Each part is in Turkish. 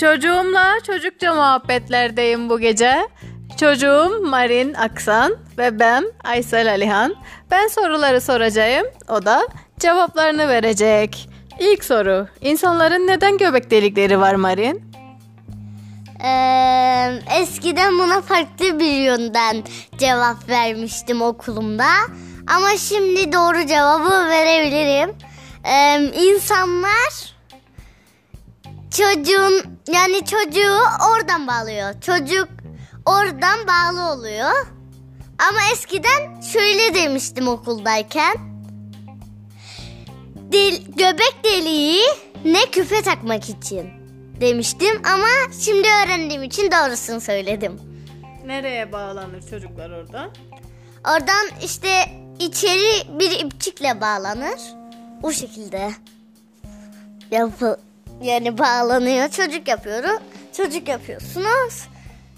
Çocuğumla çocukça muhabbetlerdeyim bu gece. Çocuğum Marin Aksan ve ben Aysel Alihan. Ben soruları soracağım, o da cevaplarını verecek. İlk soru, insanların neden göbek delikleri var Marin? Ee, eskiden buna farklı bir yönden cevap vermiştim okulumda. Ama şimdi doğru cevabı verebilirim. Ee, insanlar çocuğun yani çocuğu oradan bağlıyor. Çocuk oradan bağlı oluyor. Ama eskiden şöyle demiştim okuldayken. Del, göbek deliği ne küpe takmak için demiştim ama şimdi öğrendiğim için doğrusunu söyledim. Nereye bağlanır çocuklar orada? Oradan işte içeri bir ipçikle bağlanır. O şekilde yapı yani bağlanıyor. Çocuk yapıyorum. Çocuk yapıyorsunuz.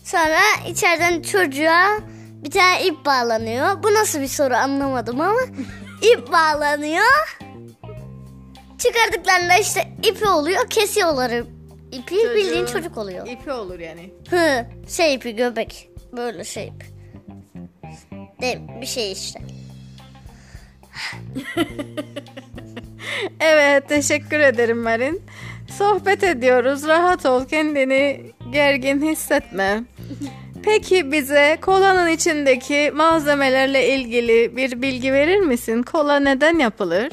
Sonra içeriden çocuğa bir tane ip bağlanıyor. Bu nasıl bir soru anlamadım ama ip bağlanıyor. Çıkardıklarında işte ipi oluyor. Kesiyorlar ipi. Bildiğin Çocuğun çocuk oluyor. İpi olur yani. Hı, şey ipi göbek. Böyle şey ipi. De, bir şey işte. Evet, teşekkür ederim Marin. Sohbet ediyoruz, rahat ol, kendini gergin hissetme. Peki bize kolanın içindeki malzemelerle ilgili bir bilgi verir misin? Kola neden yapılır?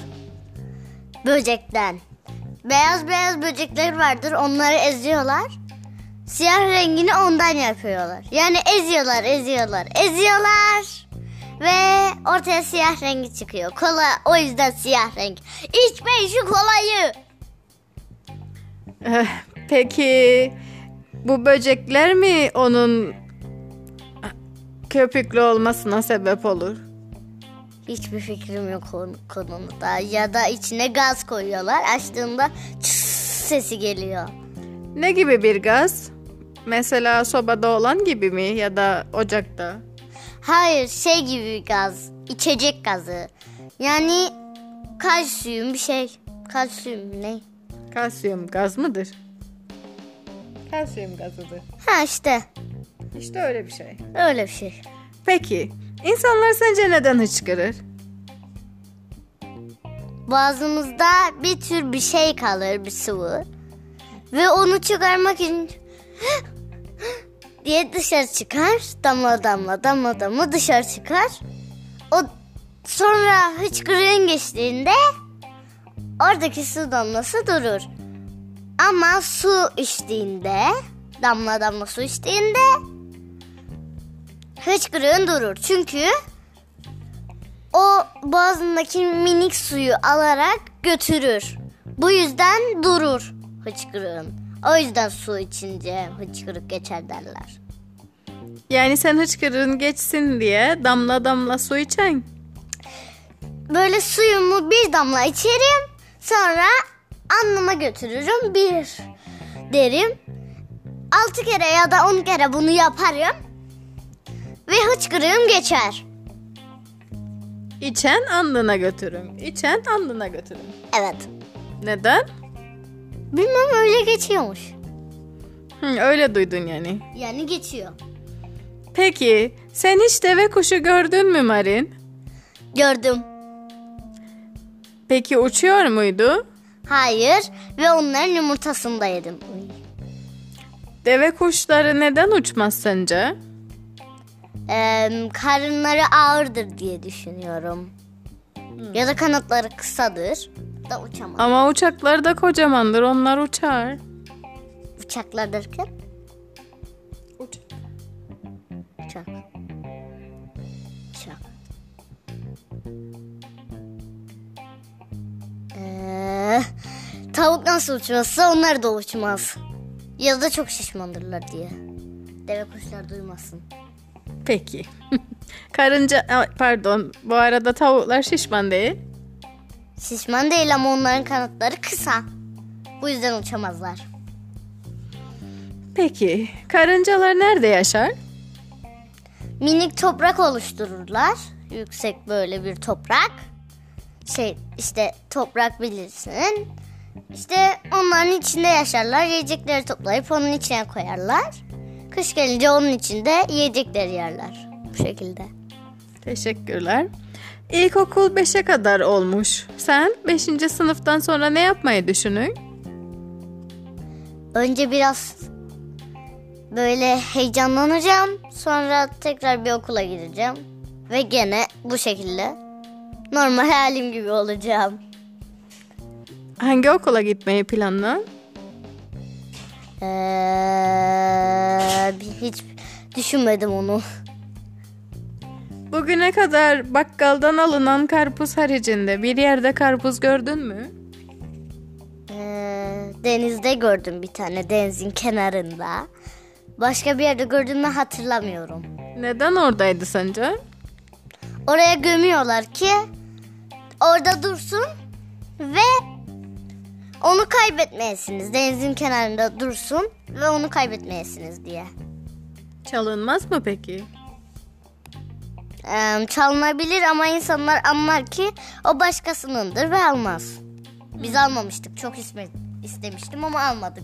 Böcekten. Beyaz beyaz böcekler vardır. Onları eziyorlar. Siyah rengini ondan yapıyorlar. Yani eziyorlar, eziyorlar, eziyorlar. Ve ortaya siyah rengi çıkıyor. Kola o yüzden siyah renk. İçmeyin şu kolayı. Eh, Peki bu böcekler mi onun köpüklü olmasına sebep olur? Hiçbir fikrim yok konu- konuda. Ya da içine gaz koyuyorlar. Açtığında çıs sesi geliyor. Ne gibi bir gaz? Mesela sobada olan gibi mi ya da ocakta? Hayır şey gibi gaz. içecek gazı. Yani kalsiyum bir şey. Kalsiyum ne? Kalsiyum gaz mıdır? Kalsiyum gazıdır. Ha işte İşte öyle bir şey. öyle bir şey. Peki insanlar sence neden hıçkırır? Boğazımızda bir tür bir şey kalır bir sıvı. Ve onu çıkarmak için diye dışarı çıkar. Damla damla damla damla dışarı çıkar. O sonra hıçkırığın geçtiğinde oradaki su damlası durur. Ama su içtiğinde damla damla su içtiğinde hıçkırığın durur. Çünkü o boğazındaki minik suyu alarak götürür. Bu yüzden durur hıçkırığın. O yüzden su içince hıçkırık geçer derler. Yani sen hıçkırığın geçsin diye damla damla su içen. Böyle suyumu bir damla içerim. Sonra anneme götürürüm bir derim. Altı kere ya da on kere bunu yaparım. Ve hıçkırığım geçer. İçen andına götürün. İçen andına götürün. Evet. Neden? Bilmem öyle geçiyormuş. Hı, öyle duydun yani. Yani geçiyor. Peki sen hiç deve kuşu gördün mü Marin? Gördüm. Peki uçuyor muydu? Hayır ve onların yumurtasını da yedim. Deve kuşları neden uçmaz sence? Ee, karınları ağırdır diye düşünüyorum. Ya da kanatları kısadır. Da uçamaz. Ama uçaklar da kocamandır onlar uçar. Uçaklar derken tavuk nasıl uçmazsa onlar da uçmaz. Ya da çok şişmandırlar diye. Deve kuşlar duymasın. Peki. Karınca pardon bu arada tavuklar şişman değil. Şişman değil ama onların kanatları kısa. Bu yüzden uçamazlar. Peki karıncalar nerede yaşar? Minik toprak oluştururlar. Yüksek böyle bir toprak. şey işte toprak bilirsin. İşte onların içinde yaşarlar. Yiyecekleri toplayıp onun içine koyarlar. Kış gelince onun içinde yiyecekleri yerler. Bu şekilde. Teşekkürler. İlkokul 5'e kadar olmuş. Sen 5. sınıftan sonra ne yapmayı düşünün? Önce biraz böyle heyecanlanacağım. Sonra tekrar bir okula gideceğim. Ve gene bu şekilde normal halim gibi olacağım. Hangi okula gitmeyi planla? Ee, hiç düşünmedim onu. Bugüne kadar bakkaldan alınan karpuz haricinde bir yerde karpuz gördün mü? Ee, denizde gördüm bir tane denizin kenarında. Başka bir yerde gördüm mü hatırlamıyorum. Neden oradaydı sence? Oraya gömüyorlar ki orada dursun ve onu kaybetmeyesiniz. Denizin kenarında dursun ve onu kaybetmeyesiniz diye. Çalınmaz mı peki? Ee, çalınabilir ama insanlar anlar ki o başkasınındır ve almaz. Biz almamıştık. Çok istemiştim ama almadık.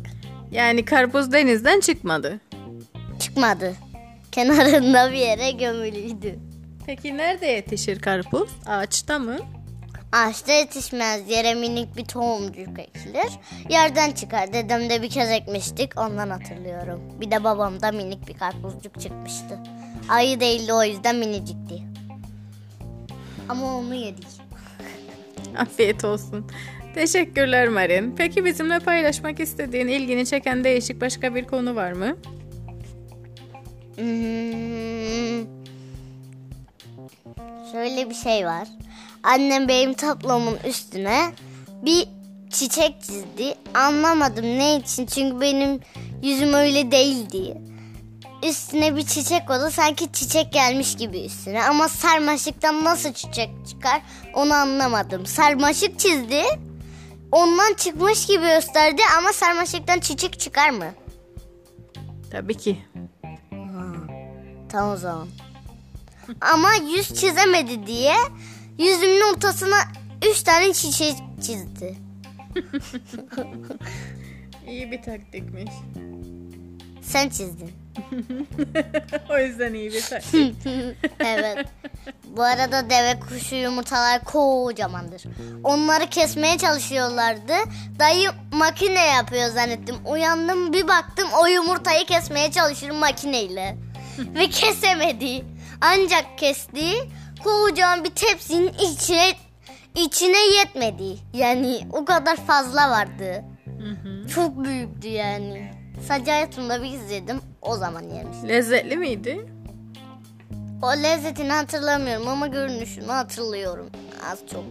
Yani karpuz denizden çıkmadı. Çıkmadı. Kenarında bir yere gömülüydü. Peki nerede yetişir karpuz? Ağaçta mı? Ağaçta yetişmez. Yere minik bir tohumcuk ekilir. Yerden çıkar. Dedem de bir kez ekmiştik. Ondan hatırlıyorum. Bir de babamda minik bir karpuzcuk çıkmıştı. Ayı değildi o yüzden minicikti. Ama onu yedik. Afiyet olsun. Teşekkürler Marin. Peki bizimle paylaşmak istediğin, ilgini çeken değişik başka bir konu var mı? Hmm. Şöyle bir şey var. Annem benim tablomun üstüne bir çiçek çizdi. Anlamadım ne için çünkü benim yüzüm öyle değildi. Üstüne bir çiçek oldu sanki çiçek gelmiş gibi üstüne. Ama sarmaşıktan nasıl çiçek çıkar onu anlamadım. Sarmaşık çizdi. Ondan çıkmış gibi gösterdi ama sarmaşıktan çiçek çıkar mı? Tabii ki. Tamam o zaman. Ama yüz çizemedi diye yüzümün ortasına üç tane çiçek çizdi. İyi bir taktikmiş. Sen çizdin. o yüzden iyi bir taktik. evet. Bu arada deve kuşu yumurtalar kocamandır. Onları kesmeye çalışıyorlardı. Dayı makine yapıyor zannettim. Uyandım bir baktım o yumurtayı kesmeye çalışır makineyle. Ve kesemedi. Ancak kesti. Kocaman bir tepsinin içine içine yetmedi. Yani o kadar fazla vardı. Çok büyüktü yani. Sadece hayatımda bir izledim. O zaman yemiştim. Lezzetli miydi? O lezzetini hatırlamıyorum ama görünüşünü hatırlıyorum. Az çok.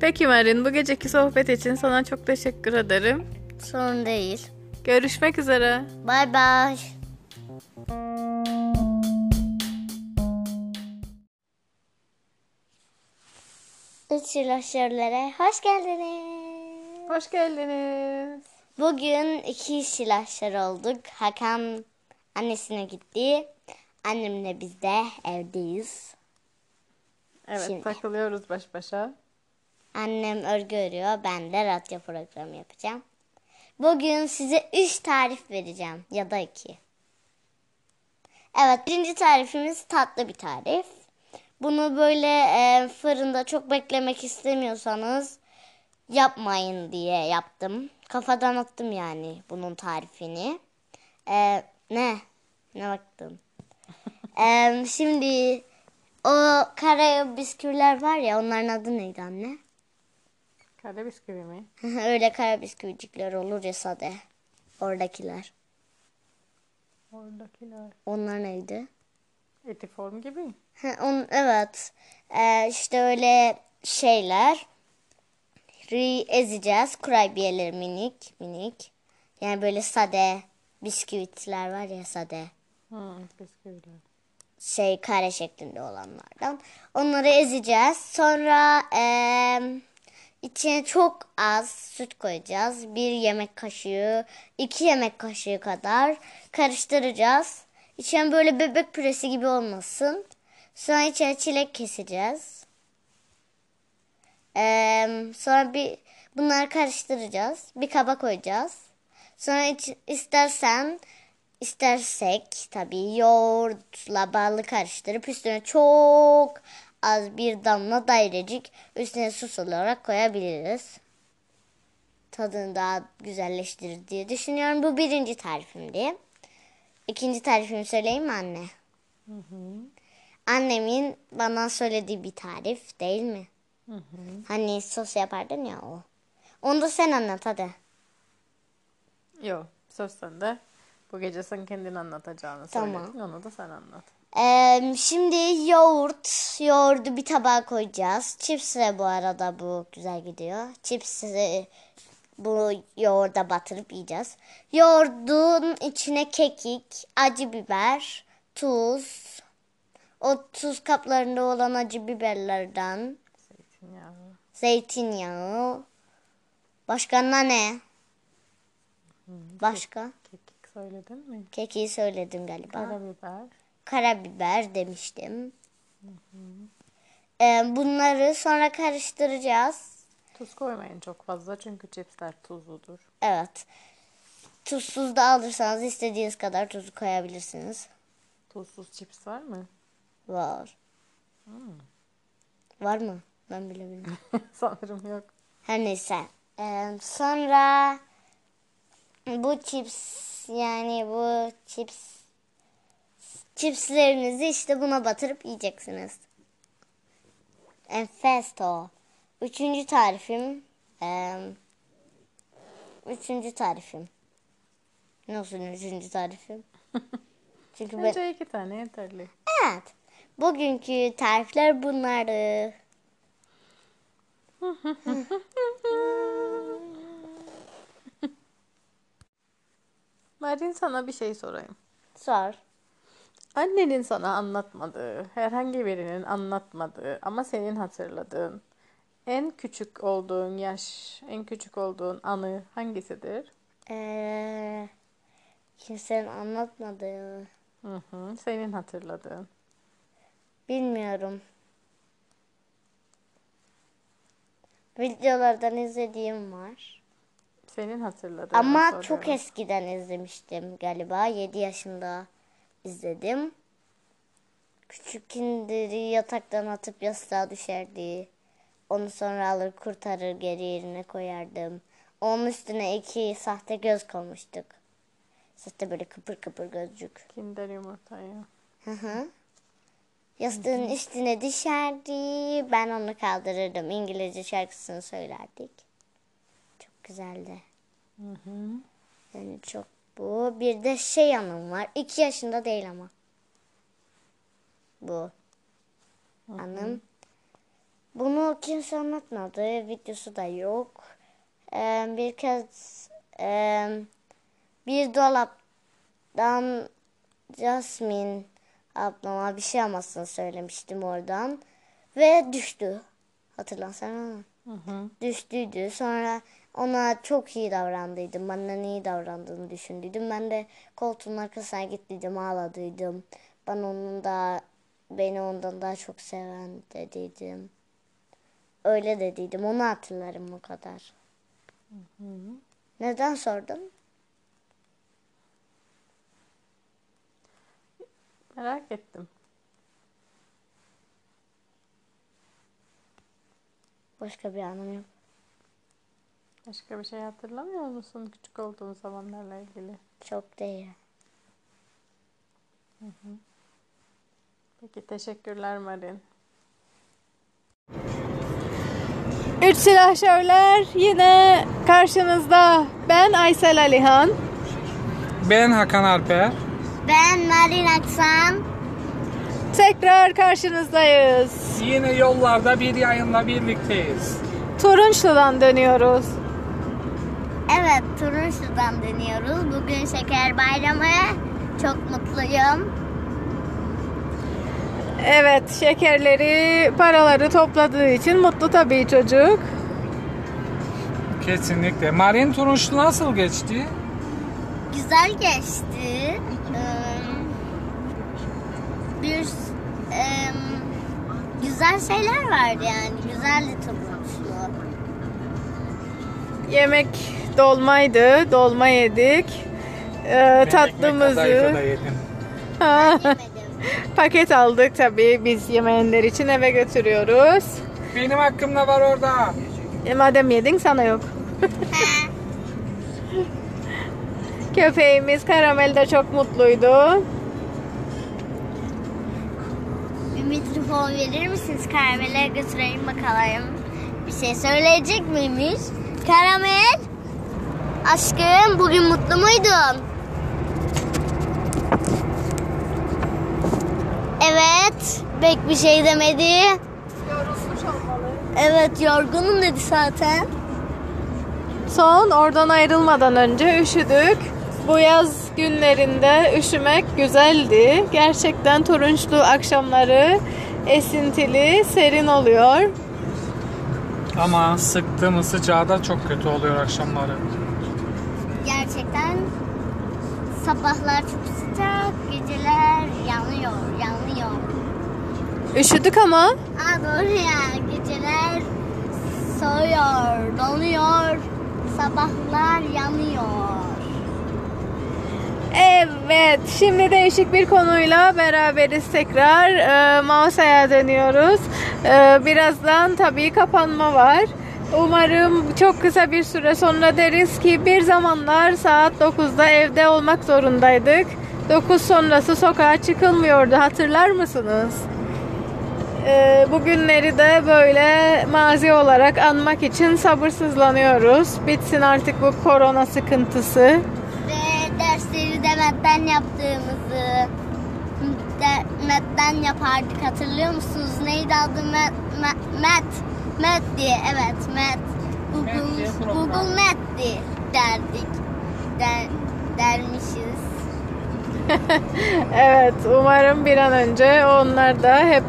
Peki Marin, bu geceki sohbet için sana çok teşekkür ederim. Sorun değil. Görüşmek üzere. Bay bay. Üç silahşörlere hoş geldiniz. Hoş geldiniz. Bugün iki silahşör olduk. Hakan annesine gitti. Annemle biz de evdeyiz. Evet, Şimdi. takılıyoruz baş başa. Annem örgü örüyor. Ben de radyo programı yapacağım. Bugün size üç tarif vereceğim. Ya da iki. Evet birinci tarifimiz tatlı bir tarif. Bunu böyle e, fırında çok beklemek istemiyorsanız yapmayın diye yaptım. Kafadan attım yani bunun tarifini. E, ne? Ne baktın? E, şimdi o kara bisküviler var ya onların adı neydi anne? Kare bisküvi mi? Öyle kara bisküvicikler olur ya sade. Oradakiler. Oradakiler. Onlar neydi? Etiform gibi. Ha, on, evet. Ee, işte öyle şeyler. Ri ezeceğiz. Kurabiyeleri minik minik. Yani böyle sade bisküvitler var ya sade. Hı, bisküviler. Şey kare şeklinde olanlardan. Onları ezeceğiz. Sonra eee içine çok az süt koyacağız. Bir yemek kaşığı, iki yemek kaşığı kadar karıştıracağız. İçine böyle bebek püresi gibi olmasın. Sonra içine çilek keseceğiz. Ee, sonra bir bunları karıştıracağız. Bir kaba koyacağız. Sonra iç- istersen istersek tabii yoğurtla balı karıştırıp üstüne çok az bir damla dairecik üstüne sos olarak koyabiliriz. Tadını daha güzelleştirir diye düşünüyorum. Bu birinci tarifimdi. İkinci tarifimi söyleyeyim mi anne? Annemin bana söylediği bir tarif değil mi? Hani sos yapardın ya o. Onu da sen anlat hadi. Yok söz sende. Bu gece sen kendin anlatacağını Tamam. söyledin. Onu da sen anlat. Ee, şimdi yoğurt, yoğurdu bir tabağa koyacağız. Chips de bu arada bu güzel gidiyor. Chips'i bu yoğurda batırıp yiyeceğiz. Yoğurdun içine kekik, acı biber, tuz, o tuz kaplarında olan acı biberlerden, Zeytinyağı. zeytinyağı, başka ne? Başka? Kekik söyledin mi? Kekiği söyledim galiba. Karabiber. karabiber demiştim. Ee, bunları sonra karıştıracağız. Tuz koymayın çok fazla çünkü cipsler tuzludur. Evet. Tuzsuz da alırsanız istediğiniz kadar tuzu koyabilirsiniz. Tuzsuz cips var mı? Var. Var mı? Ben bile bilmiyorum. Sanırım yok. Her neyse. Ee, sonra bu chips yani bu chips chipslerinizi işte buna batırıp yiyeceksiniz. Enfesto. Üçüncü tarifim. eee, üçüncü tarifim. Nasıl üçüncü tarifim? Çünkü ben... Bence iki tane yeterli. Evet. Bugünkü tarifler bunlardı. Marin sana bir şey sorayım. Sor. Annenin sana anlatmadığı, herhangi birinin anlatmadığı ama senin hatırladığın en küçük olduğun yaş, en küçük olduğun anı hangisidir? Ee, kimsenin anlatmadığı. Hı hı, senin hatırladığın. Bilmiyorum. Videolardan izlediğim var. Senin hatırladığın. Ama çok eskiden izlemiştim galiba. 7 yaşında izledim. Küçükündür yataktan atıp yastığa düşerdi. Onu sonra alır kurtarır geri yerine koyardım. Onun üstüne iki sahte göz koymuştuk. Sahte böyle kıpır kıpır gözcük. Kinder yumurtayı. Hı hı. Yastığın üstüne düşerdi. Ben onu kaldırırdım. İngilizce şarkısını söylerdik. Çok güzeldi. Hı hı. Yani çok bu. Bir de şey anım var. İki yaşında değil ama. Bu. Anım. Bunu kimse anlatmadı. Videosu da yok. Ee, bir kez e, bir dolaptan Jasmine ablama bir şey almasını söylemiştim oradan. Ve düştü. Hatırlarsana. Hı hı. Düştüydü. Sonra ona çok iyi davrandıydım. Benden iyi davrandığını düşündüydüm. Ben de koltuğun arkasına gittiydim, ağladıydım. Ben onun da beni ondan daha çok seven dediydim. Öyle dediydim. Onu hatırlarım o kadar. Neden sordun? Merak ettim. Başka bir anım yok. Başka bir şey hatırlamıyor musun küçük olduğun zamanlarla ilgili? Çok değil. Peki teşekkürler Marin. Üç silahşörler yine karşınızda. Ben Aysel Alihan. Ben Hakan Alper. Ben Marin Aksan. Tekrar karşınızdayız. Yine yollarda bir yayınla birlikteyiz. Turunçlu'dan dönüyoruz. Evet, Turunçlu'dan dönüyoruz. Bugün Şeker Bayramı. Çok mutluyum. Evet şekerleri paraları topladığı için mutlu tabii çocuk. Kesinlikle. Marin Turunçlu nasıl geçti? Güzel geçti. Bir em, güzel şeyler vardı yani. Güzeldi turunçlu. Yemek dolmaydı. Dolma yedik. Ee, da tatlımızı paket aldık tabii biz yemeyenler için eve götürüyoruz. Benim hakkımda var orada. E, madem yedin sana yok. Köpeğimiz Karamel de çok mutluydu. Mikrofon verir misiniz? Karamele götüreyim bakalım. Bir şey söyleyecek miymiş? Karamel. Aşkım bugün mutlu muydun? Evet. Pek bir şey demedi. Yorulmuş olmalı. Evet yorgunum dedi zaten. Son oradan ayrılmadan önce üşüdük. Bu yaz günlerinde üşümek güzeldi. Gerçekten turunçlu akşamları esintili, serin oluyor. Ama sıktığım sıcağı da çok kötü oluyor akşamları. Gerçekten sabahlar çok sıcak, geceler yanıyor, yanıyor. Üşüdük ama Aa doğru ya, geceler soğuyor, donuyor, sabahlar yanıyor. Evet, şimdi değişik bir konuyla beraberiz tekrar. Ee, Mausa'ya dönüyoruz. Ee, birazdan tabii kapanma var. Umarım çok kısa bir süre sonra deriz ki bir zamanlar saat 9'da evde olmak zorundaydık. 9 sonrası sokağa çıkılmıyordu hatırlar mısınız? Ee, bugünleri de böyle mazi olarak anmak için sabırsızlanıyoruz. Bitsin artık bu korona sıkıntısı. Metten yaptığımızı de, metten yapardık hatırlıyor musunuz? Neydi adı? Met, met, met, met diye evet met. Met diye Google. Google Met'ti derdik. Der, dermişiz. Evet, umarım bir an önce onlar da hep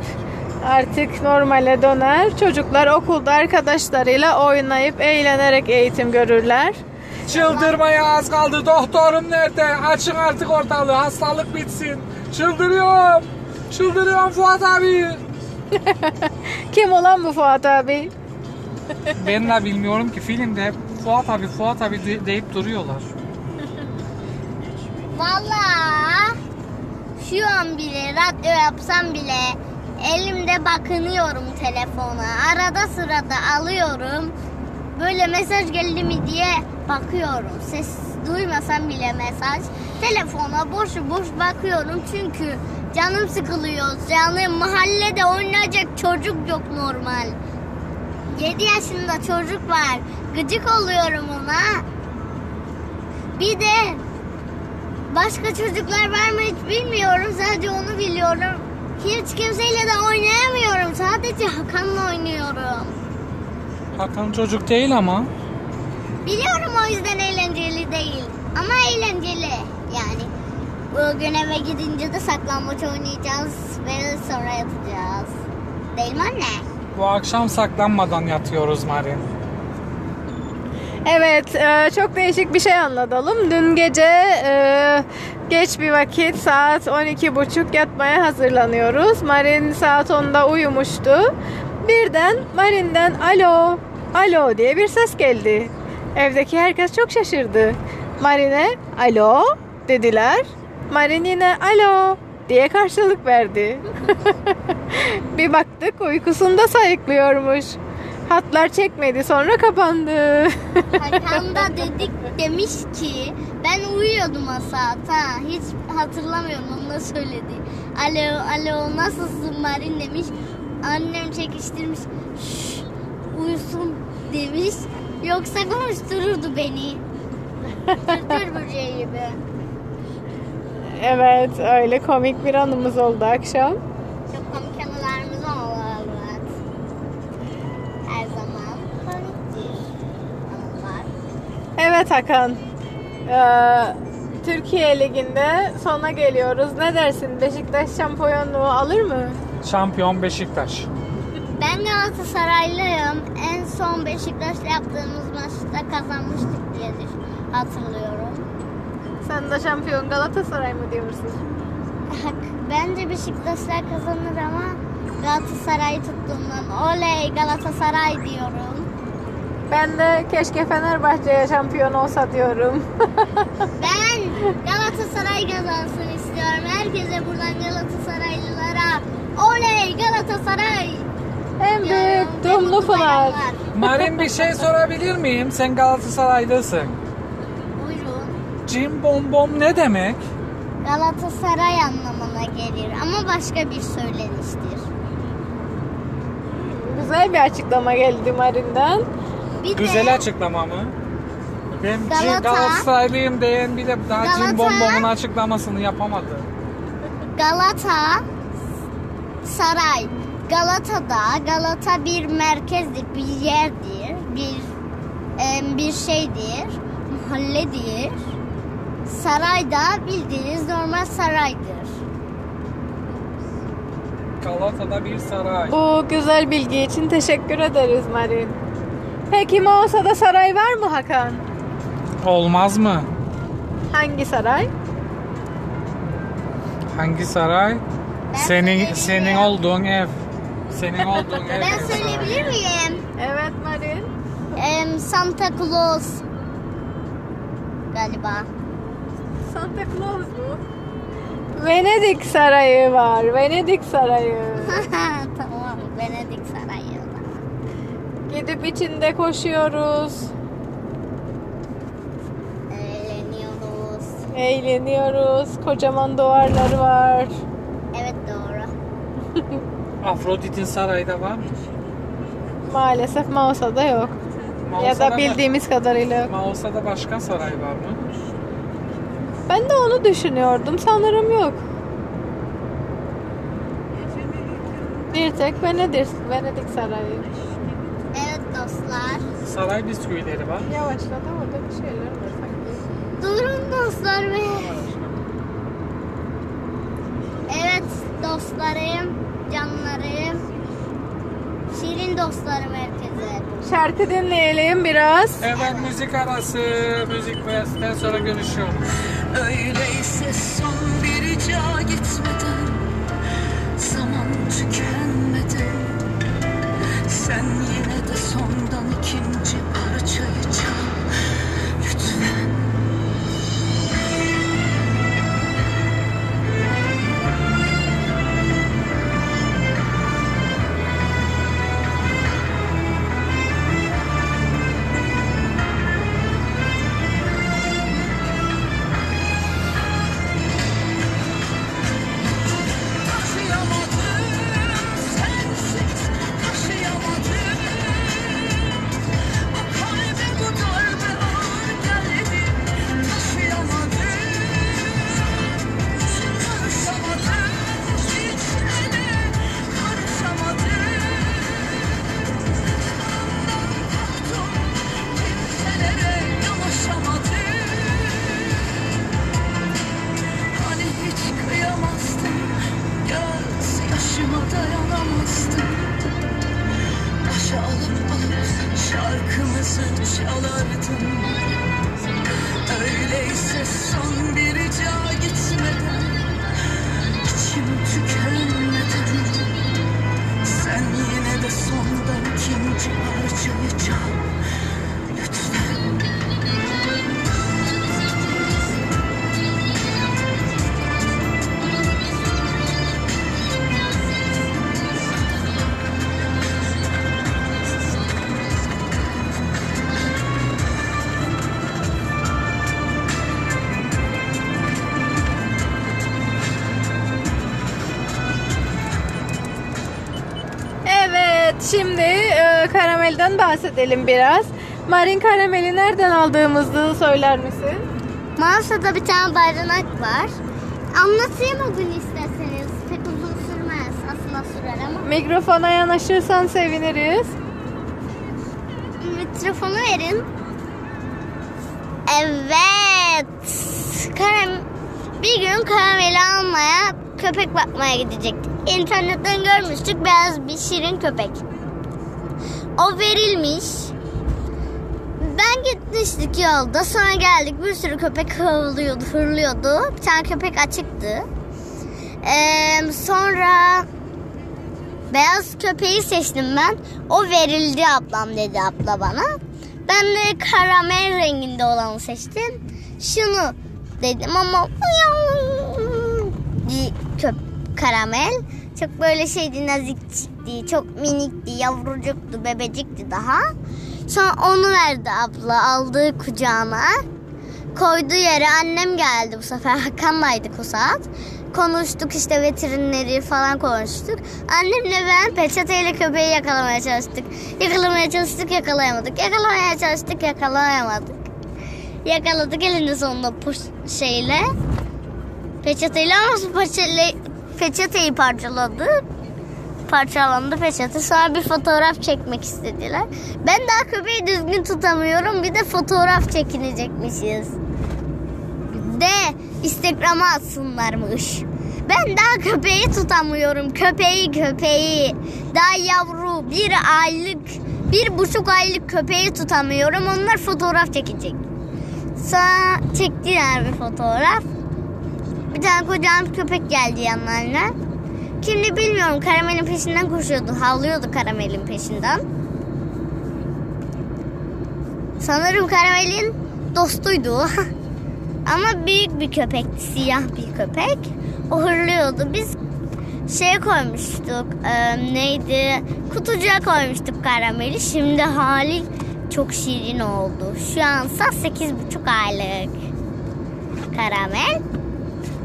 artık normale döner. Çocuklar okulda arkadaşlarıyla oynayıp eğlenerek eğitim görürler. Çıldırmaya az kaldı. Doktorum nerede? Açın artık ortalığı. Hastalık bitsin. Çıldırıyorum. Çıldırıyorum Fuat abi. Kim olan bu Fuat abi? Ben de bilmiyorum ki filmde hep Fuat abi Fuat abi de- deyip duruyorlar. Valla şu an bile radyo yapsam bile elimde bakınıyorum telefona. Arada sırada alıyorum. Böyle mesaj geldi mi diye bakıyorum. Ses duymasam bile mesaj. Telefona boş boş bakıyorum çünkü canım sıkılıyor. Yani mahallede oynayacak çocuk yok normal. 7 yaşında çocuk var. Gıcık oluyorum ona. Bir de Başka çocuklar var mı hiç bilmiyorum. Sadece onu biliyorum. Hiç kimseyle de oynayamıyorum. Sadece Hakan'la oynuyorum. Hakan çocuk değil ama. Biliyorum o yüzden eğlenceli değil. Ama eğlenceli. Yani bugün eve gidince de saklambaç oynayacağız ve sonra yatacağız. Değil mi anne? Bu akşam saklanmadan yatıyoruz Marin. Evet, e, çok değişik bir şey anlatalım. Dün gece e, geç bir vakit saat 12.30 yatmaya hazırlanıyoruz. Marin saat 10'da uyumuştu. Birden Marin'den alo, alo diye bir ses geldi. Evdeki herkes çok şaşırdı. Marin'e alo dediler. Marin yine alo diye karşılık verdi. bir baktık uykusunda sayıklıyormuş. Hatlar çekmedi sonra kapandı. Hakan da dedik demiş ki ben uyuyordum o saat ha. Hiç hatırlamıyorum onu da söyledi. Alo alo nasılsın Marin demiş. Annem çekiştirmiş. Şşş uyusun demiş. Yoksa konuştururdu beni. Tırtır böceği gibi. evet öyle komik bir anımız oldu akşam. Çok komik anılarımız oldu evet. Her zaman komiktir anılar. Evet Hakan. Ee, Türkiye Ligi'nde sona geliyoruz. Ne dersin? Beşiktaş şampiyonluğu alır mı? Şampiyon Beşiktaş. Ben Galatasaraylıyım. En son Beşiktaş'la yaptığımız maçta kazanmıştık diye hatırlıyorum. Sen de şampiyon Galatasaray mı diyorsun? Bence Beşiktaşlar kazanır ama Gal- Galatasaray'ı tuttuğumdan oley Galatasaray diyorum. Ben de keşke Fenerbahçe'ye şampiyon olsa diyorum. Ben Galatasaray kazansın istiyorum. Herkese buradan Galatasaraylılara oley Galatasaray en diyorum. Bayramlar. Marin bir şey sorabilir miyim? Sen Galatasaraylısın. Buyurun. Cim bom bom ne demek? Galatasaray anlamına gelir ama başka bir söyleniştir. Güzel bir açıklama geldi Marin'den. Bir de Güzel açıklama mı? Ben Cim Galata- Galatasaraylıyım diyen bir de daha Cim Galata- bom bomun açıklamasını yapamadı. Galata Saray. Galata'da Galata bir merkezdir, bir yerdir, bir em, bir şeydir, mahalledir. Saray da bildiğiniz normal saraydır. Galata'da bir saray. Bu güzel bilgi için teşekkür ederiz Marin. Peki Mausa'da saray var mı Hakan? Olmaz mı? Hangi saray? Hangi saray? Ben senin senin olduğun ev. Senin olduğun ev. Ben söyleyebilir miyim? Evet Marin. Em, Santa Claus galiba. Santa Claus mu? Venedik Sarayı var. Venedik Sarayı. tamam, Venedik Sarayı. Gidip içinde koşuyoruz. Eğleniyoruz. Eğleniyoruz. Kocaman duvarları var. Afrodit'in sarayı da var mı? Maalesef Mausa'da yok. Ya Mausa'da da bildiğimiz kadarıyla yok. Mausa'da başka saray var mı? Ben de onu düşünüyordum. Sanırım yok. Bir tek Venedik, Venedik Sarayı. Evet dostlar. Saray bisküvileri var. Yavaşladı orada bir şeyler var sanki. Durun dostlar be. Evet dostlarım, canlarım. Şirin dostlarım herkese. Şarkı dinleyelim biraz. Evet müzik arası. Müzik ve sonra görüşüyoruz. Öyleyse son bir rica gitmeden Zaman tükenmeden Sen yine de sondan ikinci parçayı bahsedelim biraz. Marin karameli nereden aldığımızı söyler misin? Mağazada bir tane barınak var. Anlatayım o gün isterseniz. Pek uzun sürmez. Aslında sürer ama. Mikrofona yanaşırsan seviniriz. Mikrofonu verin. Evet. Karam bir gün karameli almaya köpek bakmaya gidecektik. İnternetten görmüştük beyaz bir şirin köpek. O verilmiş. Ben gitmiştik yolda. Sonra geldik. Bir sürü köpek havlıyordu, hırlıyordu. Bir tane köpek açıktı. Ee, sonra Beyaz köpeği seçtim ben. O verildi ablam dedi abla bana. Ben de karamel renginde olanı seçtim. Şunu dedim ama köp karamel çok böyle şeydi nazikçikti, çok minikti, yavrucuktu, bebecikti daha. Sonra onu verdi abla aldığı kucağına. Koyduğu yere annem geldi bu sefer. Hakan'laydık o saat. Konuştuk işte veterineri falan konuştuk. Annemle ben peçeteyle köpeği yakalamaya çalıştık. Yakalamaya çalıştık yakalayamadık. Yakalamaya çalıştık yakalayamadık. Yakaladık elinde sonunda puş- şeyle. Peçeteyle ama peçeteyle, peçeteyi parçaladı. Parçalandı peçete. Sonra bir fotoğraf çekmek istediler. Ben daha köpeği düzgün tutamıyorum. Bir de fotoğraf çekinecekmişiz. De Instagram'a atsınlarmış. Ben daha köpeği tutamıyorum. Köpeği köpeği. Daha yavru bir aylık bir buçuk aylık köpeği tutamıyorum. Onlar fotoğraf çekecek. Sonra çektiler bir fotoğraf. Bir tane kocaman köpek geldi yanlarına. Kimdi bilmiyorum. Karamelin peşinden koşuyordu. Havlıyordu karamelin peşinden. Sanırım karamelin dostuydu. Ama büyük bir köpekti. Siyah bir köpek. O hırlıyordu. Biz şeye koymuştuk. e, neydi? Kutucuğa koymuştuk karameli. Şimdi hali çok şirin oldu. Şu ansa 8,5 aylık karamel.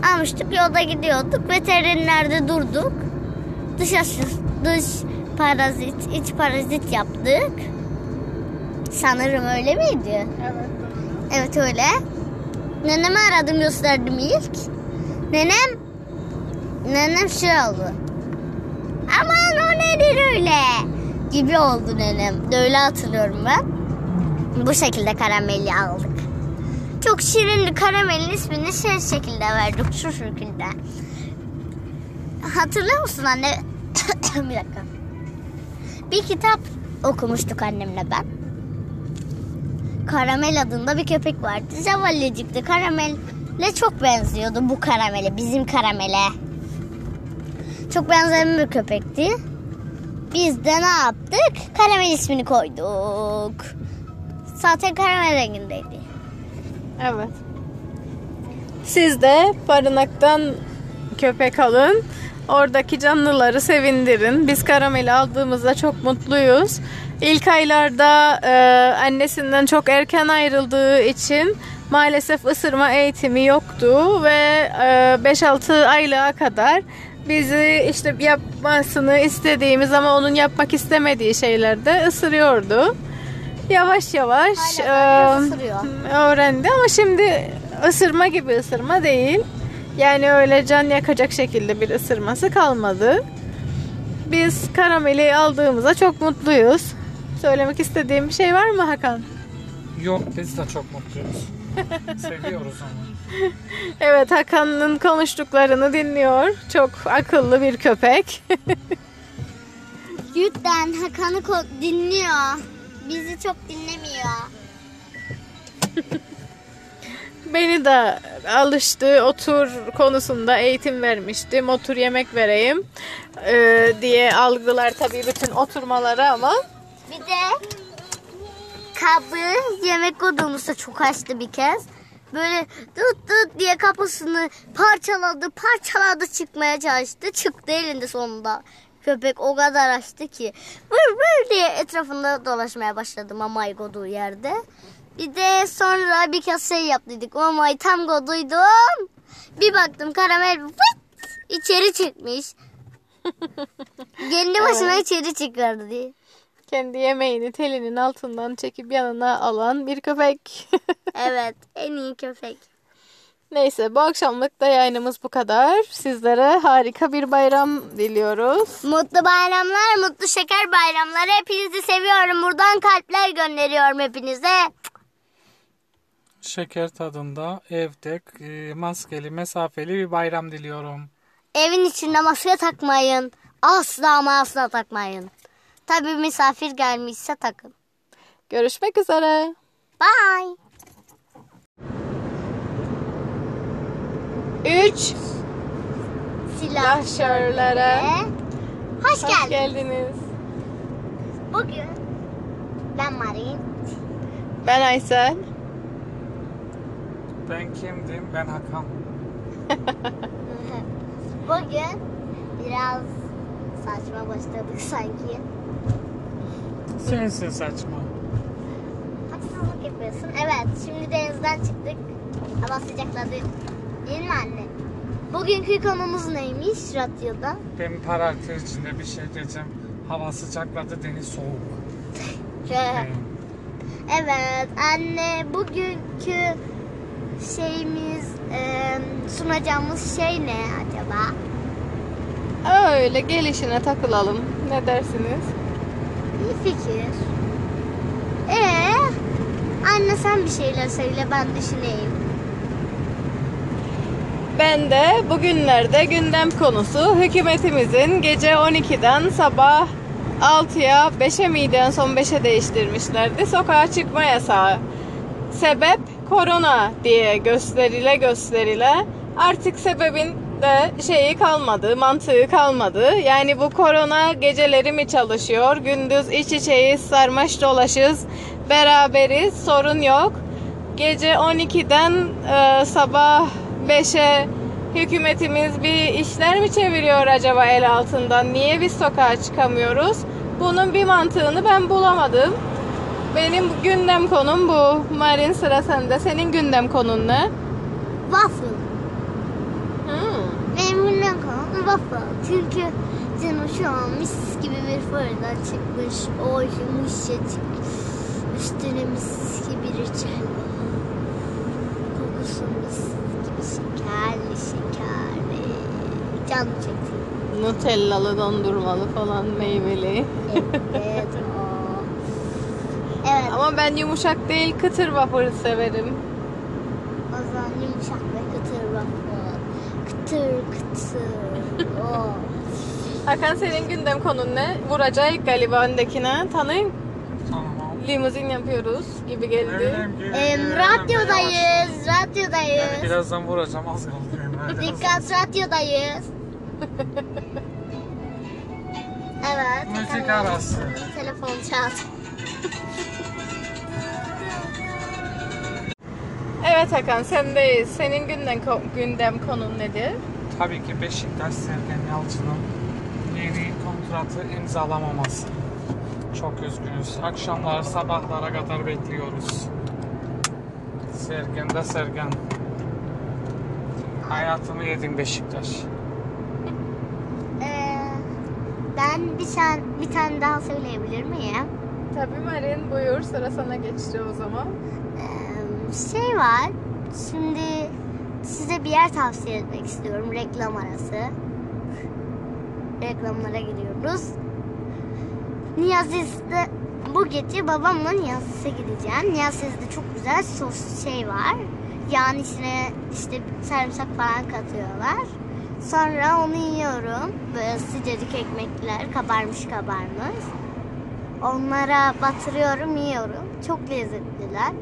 Almıştık yolda gidiyorduk. Veterinerde durduk. Dış aşı, dış parazit, iç parazit yaptık. Sanırım öyle miydi? Evet. Evet öyle. Nenemi aradım gösterdim ilk. Nenem nenem şey oldu. Aman o nedir öyle? Gibi oldu nenem. De öyle hatırlıyorum ben. Bu şekilde karameli aldık. Çok şirin karamelin ismini şey şekilde verdik. Şu şekilde. Hatırlıyor musun anne? bir dakika. Bir kitap okumuştuk annemle ben. Karamel adında bir köpek vardı. Zavallıcıktı. Karamelle çok benziyordu bu karamele. Bizim karamele. Çok benzeyen bir köpekti. Biz de ne yaptık? Karamel ismini koyduk. Zaten karamel rengindeydi. Evet. Siz de barınaktan köpek alın. Oradaki canlıları sevindirin. Biz karameli aldığımızda çok mutluyuz. İlk aylarda e, annesinden çok erken ayrıldığı için maalesef ısırma eğitimi yoktu ve e, 5-6 aylığa kadar bizi işte yapmasını istediğimiz ama onun yapmak istemediği şeylerde ısırıyordu. Yavaş yavaş Hala e, öğrendi ama şimdi ısırma gibi ısırma değil. Yani öyle can yakacak şekilde bir ısırması kalmadı. Biz karameli aldığımıza çok mutluyuz. Söylemek istediğim bir şey var mı Hakan? Yok biz de çok mutluyuz. Seviyoruz onu. Evet Hakan'ın konuştuklarını dinliyor. Çok akıllı bir köpek. Lütfen Hakan'ı ko- dinliyor. Bizi çok dinlemiyor. Beni de alıştı otur konusunda eğitim vermiştim. Otur yemek vereyim ee, diye algılar tabii bütün oturmaları ama Bir de kabı yemek odamızda çok açtı bir kez. Böyle tut tut diye kapısını parçaladı parçaladı çıkmaya çalıştı. Çıktı elinde sonunda. Köpek o kadar açtı ki vır vır diye etrafında dolaşmaya başladı mamay koduğu yerde. Bir de sonra bir kez şey yaptıydık. Mamayı tam koduydum. Bir baktım karamel vıt içeri çıkmış. Kendi başına içeri çıkardı diye. kendi yemeğini telinin altından çekip yanına alan bir köpek. Evet, en iyi köpek. Neyse bu akşamlık da yayınımız bu kadar. Sizlere harika bir bayram diliyoruz. Mutlu bayramlar, mutlu şeker bayramları. Hepinizi seviyorum. Buradan kalpler gönderiyorum hepinize. Şeker tadında evde e, maskeli mesafeli bir bayram diliyorum. Evin içinde maske takmayın. Asla ama asla takmayın. Tabii misafir gelmişse takın. Görüşmek üzere. Bye. 3 Silah silahşörlere Hoş Hoş geldin. geldiniz. Bugün ben Marin. Ben Aysel. Ben kimdim? Ben Hakan. Bugün biraz saçma başladık sanki. Sensin saçma. Haksızlık yapıyorsun. Evet, şimdi denizden çıktık. Hava sıcakladı. Değil mi anne? Bugünkü konumuz neymiş radyoda? Ben parantez içinde bir şey diyeceğim. Hava sıcakladı, deniz soğuk. Evet anne bugünkü şeyimiz e, sunacağımız şey ne acaba? Öyle gelişine takılalım. Ne dersiniz? İyi fikir. Ee, anne sen bir şeyler söyle ben düşüneyim. Ben de bugünlerde gündem konusu hükümetimizin gece 12'den sabah 6'ya 5'e miydi son 5'e değiştirmişlerdi. Sokağa çıkma yasağı. Sebep korona diye gösterile gösterile artık sebebin de şeyi kalmadı, mantığı kalmadı. Yani bu korona geceleri mi çalışıyor, gündüz iç içeyiz, sarmaş dolaşız, beraberiz, sorun yok. Gece 12'den e, sabah 5'e hükümetimiz bir işler mi çeviriyor acaba el altından? Niye biz sokağa çıkamıyoruz? Bunun bir mantığını ben bulamadım. Benim gündem konum bu. Marin sıra sende. Senin gündem konun ne? Waffle. Hmm. Benim günden konum waffle. Çünkü canım şu an mis gibi bir fırından çıkmış. O yumuşacık. Üstüne mis gibi reçel. Kokusu mis şekerli şekerli. Canım çekti. Nutellalı, dondurmalı falan meyveli. Evet o. Evet. Ama ben yumuşak değil kıtır waffle severim. O zaman yumuşak ve kıtır waffle. Kıtır kıtır. Oh. Hakan senin gündem konun ne? Vuracak galiba öndekine. Tanıyın. Limuzin yapıyoruz gibi geldi. Em, gelelim. radyodayız. Yani Radyodayız. birazdan vuracağım az kaldı. benim. Dikkat radyodayız. evet. Müzik tamam. arası. Telefon çal. Evet Hakan sendeyiz. Senin gündem, gündem konun nedir? Tabii ki Beşiktaş Sergen Yalçın'ın yeni kontratı imzalamaması. Çok üzgünüz. Akşamlar sabahlara kadar bekliyoruz. Sergen de Sergen. Hayatımı yedin Beşiktaş. Ee, ben bir tane bir tane daha söyleyebilir miyim? Tabii Marin buyur sıra sana geçti o zaman. Ee, şey var. Şimdi size bir yer tavsiye etmek istiyorum. Reklam arası. Reklamlara gidiyoruz. Niyaziz'de bu gece babamla Niyaziz'e gideceğim. Niyaziz'de çok güzel sos şey var. Yağın içine işte sarımsak falan katıyorlar. Sonra onu yiyorum. Böyle sıcacık ekmekler kabarmış kabarmış. Onlara batırıyorum, yiyorum. Çok lezzetliler.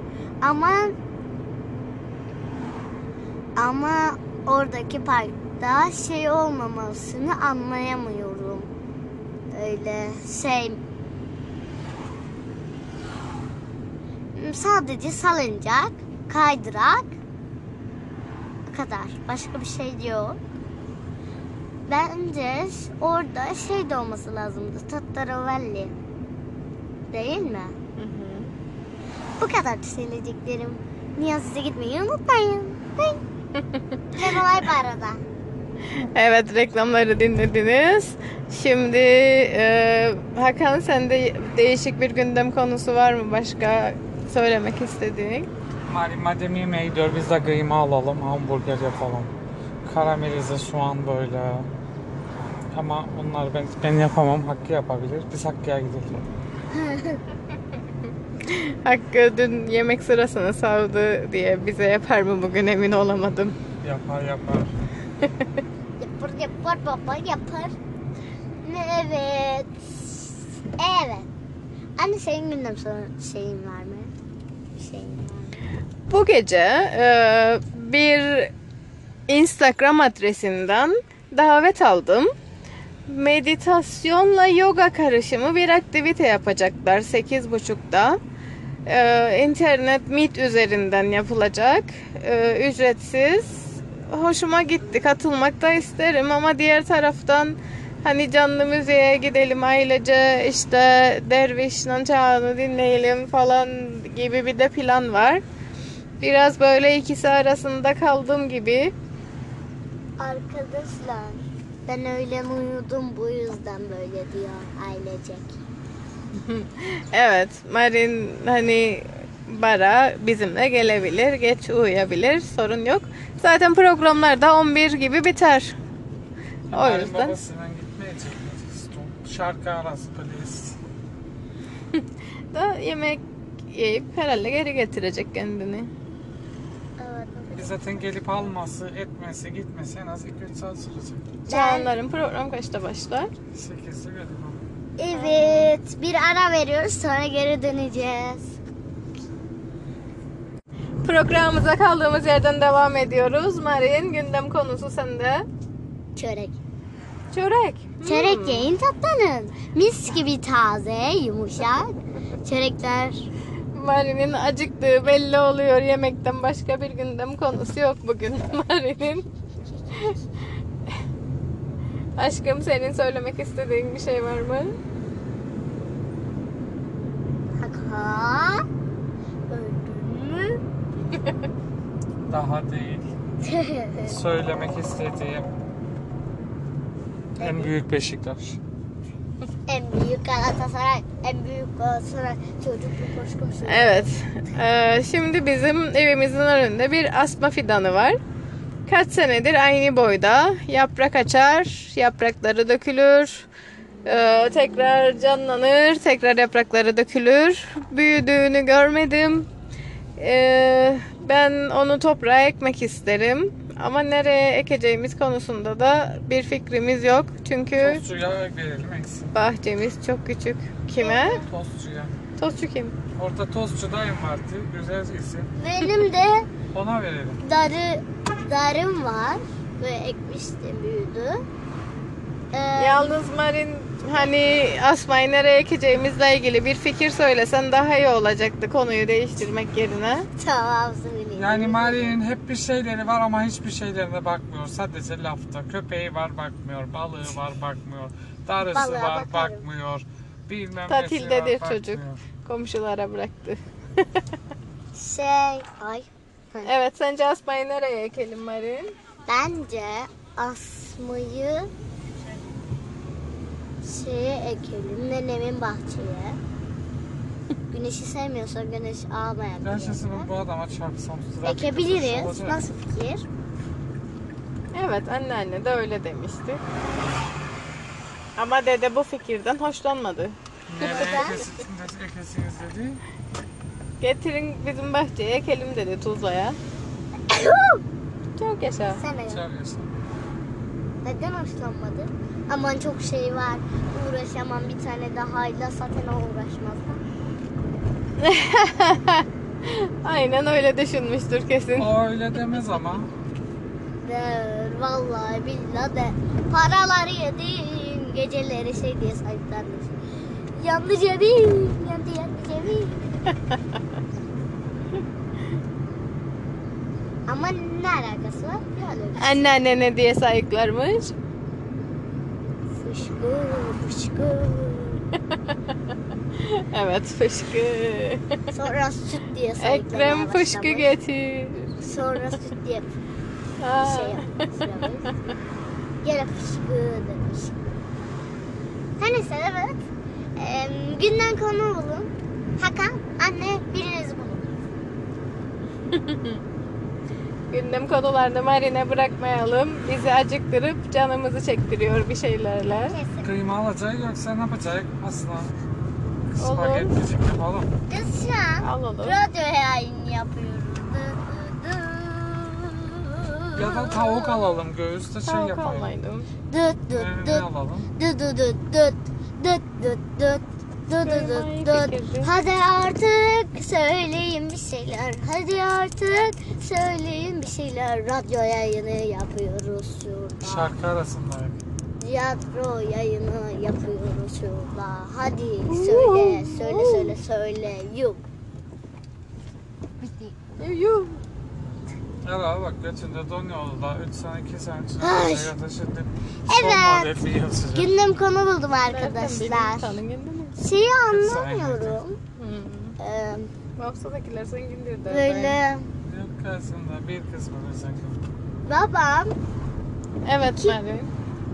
Ama ama oradaki parkta şey olmamasını anlayamıyorum. Öyle şey sadece salıncak, kaydırak bu kadar. Başka bir şey yok. Bence orada şey de olması lazımdı. Tattaravelli. Değil mi? Bu kadar söyleyeceklerim. Niyazı'ya gitmeyi unutmayın. Ve olay bu arada. Evet reklamları dinlediniz. Şimdi e, Hakan sende değişik bir gündem konusu var mı başka söylemek istediğin? Mari madem yemeğe gidiyor biz de kıyma alalım, hamburger yapalım. Karamelize soğan böyle. Ama bunlar ben ben yapamam, Hakkı yapabilir. Biz Hakkı'ya gidelim. Hakkı dün yemek sırasını savdı diye bize yapar mı bugün emin olamadım. Yapar yapar. Yapar yapar baba yapar. Evet. Evet. Anne senin gündem sonra şeyin var mı? Bu gece e, bir Instagram adresinden davet aldım. meditasyonla yoga karışımı bir aktivite yapacaklar 8.30'da. Ee, internet Meet üzerinden yapılacak. Ee, ücretsiz. Hoşuma gitti. Katılmak da isterim ama diğer taraftan hani canlı müziğe gidelim ailece işte Derviş Nançağını dinleyelim falan gibi bir de plan var. Biraz böyle ikisi arasında kaldım gibi. Arkadaşlar ben öğlen uyudum bu yüzden böyle diyor ailecek. Evet, Marin hani bara bizimle gelebilir, geç uyuyabilir, sorun yok. Zaten programlar da 11 gibi biter. O Yarın yüzden babasıyla gitmeyecek? Şarkı arası please. da yemek yiyip herhalde geri getirecek kendini. Evet. Biz zaten gelip alması, etmesi, gitmesi en az 2-3 saat sürecek. Canların program kaçta başlar? 8'de galiba. Evet bir ara veriyoruz sonra geri döneceğiz. Programımıza kaldığımız yerden devam ediyoruz. Marin gündem konusu sende. Çörek. Çörek. Çörek Hmm. yiyin tatlanın. Mis gibi taze, yumuşak. Çörekler. Marin'in acıktığı belli oluyor. Yemekten başka bir gündem konusu yok bugün Marin'in. Aşkım senin söylemek istediğin bir şey var mı? Kaka. Öldün mü? Daha değil. Söylemek istediğim en büyük Beşiktaş. En büyük Galatasaray, en büyük Galatasaray. Çocuklu koş koş. Evet. Ee, şimdi bizim evimizin önünde bir asma fidanı var. Kaç senedir aynı boyda. Yaprak açar, yaprakları dökülür. Ee, tekrar canlanır, tekrar yaprakları dökülür. Büyüdüğünü görmedim. Ee, ben onu toprağa ekmek isterim. Ama nereye ekeceğimiz konusunda da bir fikrimiz yok. Çünkü Tostçuya verelim eksin. bahçemiz çok küçük. Kime? Tostçuya. Tostçu kim? Orada tostçu dayım vardı. Güzel isim. Benim de Ona verelim. darı darım var. Böyle ekmiştim büyüdü. Ee, Yalnız Marin hani asmayı nereye ekeceğimizle ilgili bir fikir söylesen daha iyi olacaktı konuyu değiştirmek yerine. tamam söyleyeyim. Yani Mari'nin hep bir şeyleri var ama hiçbir şeylerine bakmıyor. Sadece lafta. Köpeği var bakmıyor. Balığı var bakmıyor. Darısı Balığa var bakarım. bakmıyor. Bilmem Tatildedir var çocuk. bakmıyor. Komşulara bıraktı. Şey, ay. Evet sence asmayı nereye ekelim Marin? Bence asmayı şeye ekelim. Nenemin bahçeye. Güneşi sevmiyorsa güneş almayan Ben şimdi yere. bu adama çarpsam trafikte Ekebiliriz. Nasıl fikir? Evet anneanne de öyle demişti. Ama dede bu fikirden hoşlanmadı. Nereye ekesiniz, ekesiniz dedi. Getirin bizim bahçeye ekelim dedi Tuzla'ya. Çok yaşa. Sen de yap. Çağırıyorsun. Neden hoşlanmadı? Aman çok şey var. Uğraşamam bir tane daha ile zaten o uğraşmaz. Aynen öyle düşünmüştür kesin. O öyle demez ama. Der, vallahi billahi de. Paraları yedim. Geceleri şey diye sahiplenmiş. Yandı cebim. Yandı yandı cebim. Ama ne alakası var? Ne alakası? Anneanne ne diye sayıklarmış? Fışkı fışkı. Evet fışkı. Sonra süt diye sayıklamaya Ekrem fışkı başlamış. getir. Sonra süt diye Aa. şey yapmış. Gene fışkı demiş. Her neyse evet. Ee, günden konu bulun. Hakan, anne biriniz bulun. Gündem konularını Marine bırakmayalım. Bizi acıktırıp canımızı çektiriyor bir şeylerle. Kesin. Kıyma alacak yoksa ne yapacak? Asla. Olur. Spagetticik yapalım. Biz şu an Alalım. radyo yayını yapıyoruz. Ya da tavuk alalım göğüste şey Tavuk yapalım. almaydım. Dıt dıt Ne, ne dıt. alalım? Dıt dıt dıt dıt. Dıt dıt dıt. İyi dıt dıt. fikirdi. Hadi artık söyleyin bir şeyler. Hadi artık söyleyin bir şeyler. Radyo yayını yapıyoruz şurada. Şarkı arasında. tiyatro yayını yapıyoruz şurada. Hadi söyle, söyle, söyle, söyle. Yuh. Yuh. Evet bak götünde don yolu da 3 sene 2 sene içinde Ay. ya da şimdi Evet. son model bir yıl sıcak. Gündem konu buldum arkadaşlar. Tanın gündemi. Şeyi anlamıyorum. Hmm. Ee, Mafsadakiler böyle Yok aslında bir kısmı sanki. babam Evet Marin.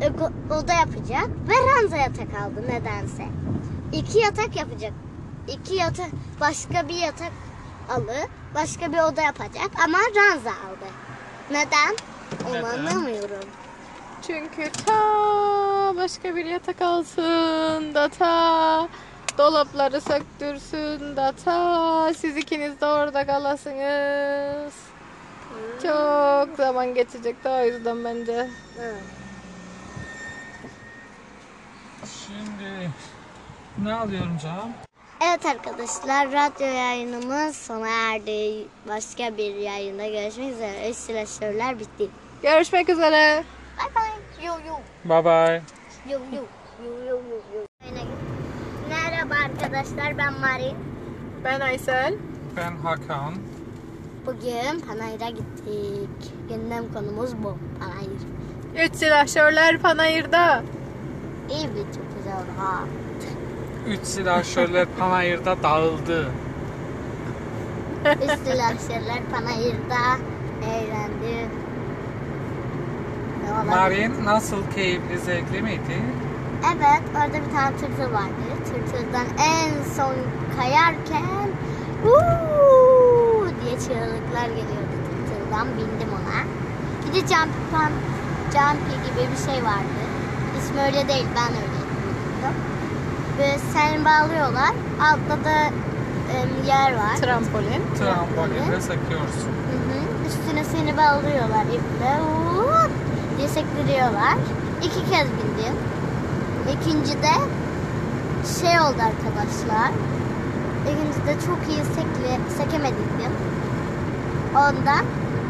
e, oda yapacak ve ranza yatak aldı nedense. İki yatak yapacak. İki yatak başka bir yatak alı başka bir oda yapacak ama ranza aldı. Neden? Onu Neden? anlamıyorum. Çünkü ta başka bir yatak alsın da ta dolapları söktürsün da ta siz ikiniz de orada kalasınız. Çok zaman geçecek de o yüzden bence. Şimdi ne alıyorum canım? Evet arkadaşlar radyo yayınımız sona erdi. Başka bir yayında görüşmek üzere. Üç silahşörler bitti. Görüşmek üzere. Bye bye. Yo yo. Bye bye. Yo yo. Yo yo yo yo. Merhaba arkadaşlar ben Marin. Ben Aysel. Ben Hakan. Bugün Panayır'a gittik. Gündem konumuz bu. Panayır. Üç silahşörler Panayır'da. İyi bir çok güzel ha. Üç silahşörler Panayır'da dağıldı. Üç silahşörler Panayır'da eğlendi. Marin nasıl keyifli zevkli miydi? Evet orada bir tane tırtıl vardı. Tırtıldan en son kayarken "Uuu!" diye çığlıklar geliyordu tırtıldan. Bindim ona. Bir de jumpy, pump, jumpy gibi bir şey vardı. İsmi öyle değil ben öyle biliyordum. Ve seni bağlıyorlar. Altta da em, yer var. Trampolin. Trambolinle sekiyorsun. Hı hı. Üstüne seni bağlıyorlar iple. Uuu diye sektiriyorlar. İki kez bindim. İkincide şey oldu arkadaşlar. İkincide çok iyi sekle, sekemediydim. Ondan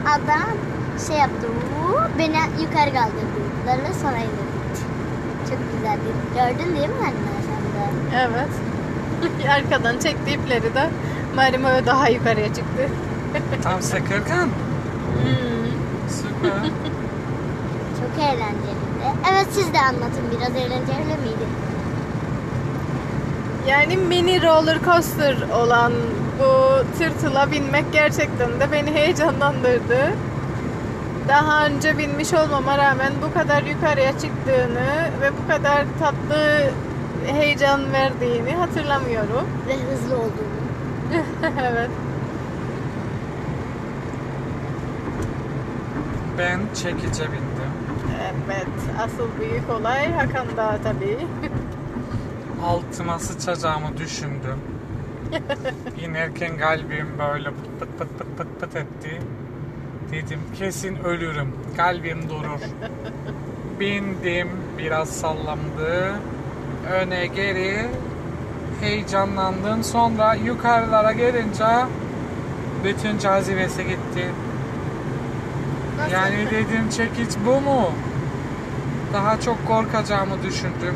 adam şey yaptı. uuu, beni yukarı kaldırdı. Sonra indirdi. Çok güzeldi. Gördün değil mi anne sen de? Evet. Arkadan çekti ipleri de Marim daha yukarıya çıktı. Tam sekerken Hmm. süper. Çok eğlenceliydi. Evet siz de anlatın biraz eğlenceli miydi? Yani mini roller coaster olan bu tırtıla binmek gerçekten de beni heyecanlandırdı. Daha önce binmiş olmama rağmen bu kadar yukarıya çıktığını ve bu kadar tatlı heyecan verdiğini hatırlamıyorum. Ve hızlı olduğunu. evet. Ben çekice bindim. Evet. Asıl büyük olay Hakan Dağı tabii. Altıma sıçacağımı düşündüm. İnerken kalbim böyle pıt pıt pıt pıt pıt pıt etti. Dedim kesin ölürüm. Kalbim durur. Bindim. Biraz sallandı. Öne geri. Heyecanlandım. Sonra yukarılara gelince bütün cazibesi gitti. Yani dedim çekiç bu mu? Daha çok korkacağımı düşündüm.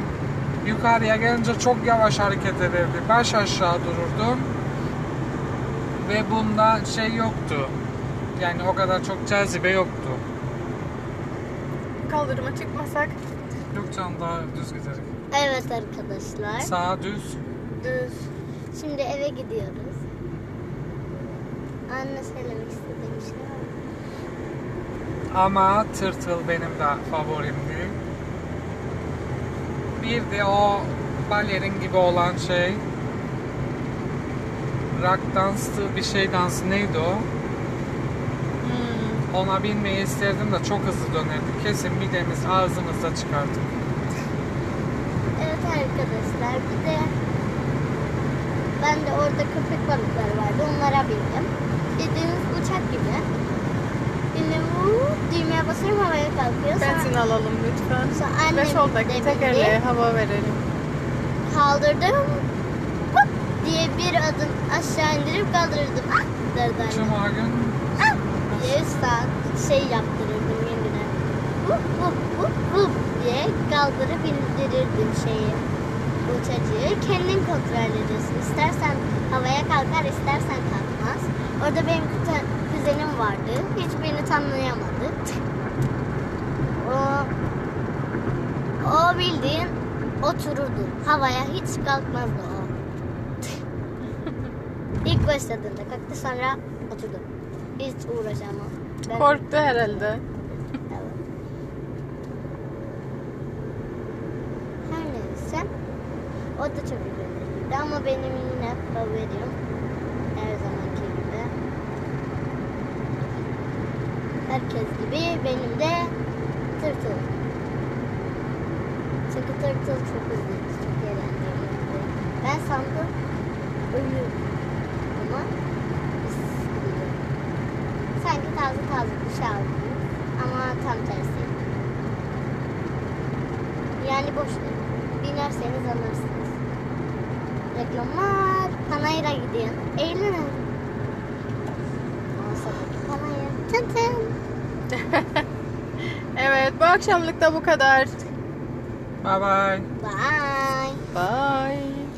Yukarıya gelince çok yavaş hareket ederdi. Baş aşağı dururdum. Ve bunda şey yoktu. Yani o kadar çok cazibe yoktu. Kaldırıma çıkmasak Yok canım daha düz giderik. Evet arkadaşlar. Sağa düz. düz. Şimdi eve gidiyoruz. Anne söylemek istediğim şey var? Ama tırtıl benim de favorimdi. Bir de o balerin gibi olan şey. Rock dansı bir şey dansı neydi o? Hmm. Ona binmeyi isterdim de çok hızlı dönerdi. Kesin midemiz ağzımızda çıkardı. Evet arkadaşlar bir de ben de orada köpek balıkları vardı. Onlara bindim. Dediğiniz uçak gibi. Bindim. Düğmeye basıyorum havaya kalkıyor. Sonra Benzin alalım lütfen. Sonra Ve annem soldaki de tekerleğe hava verelim. kaldırdım. Hop diye bir adım aşağı indirip kaldırırdım. Ah derdi annem. Gün diye saat şey yaptırırdım kendine. Vup vup vup vup diye kaldırıp indirirdim şeyi. Uçacığı kendin kontrol ediyorsun. İstersen havaya kalkar, istersen kalkmaz. Orada benim kuzenim vardı. Hiçbirini tanıyamadı. O, o bildiğin otururdu. Havaya hiç kalkmazdı o. İlk başladığında kalktı sonra oturdu. Hiç uğraşamam. Ben- Korktu herhalde. Her neyse. O da çok ilgilenirdi ama benim yine favorim her zamanki gibi. Herkes gibi benim de tırtıl. Çünkü tırtıl çok hızlı. Ben sandım ölür ama biz gidiyor. Sanki taze taze bir şey aldım. Ama tam tersi. Yani boş. Binerseniz alırsınız. Reklamlar. Panayır'a gidin. Eğlenin. Masadaki panayır. Tın tın. Evet bu akşamlık da bu kadar. Bye bye. Bye. Bye.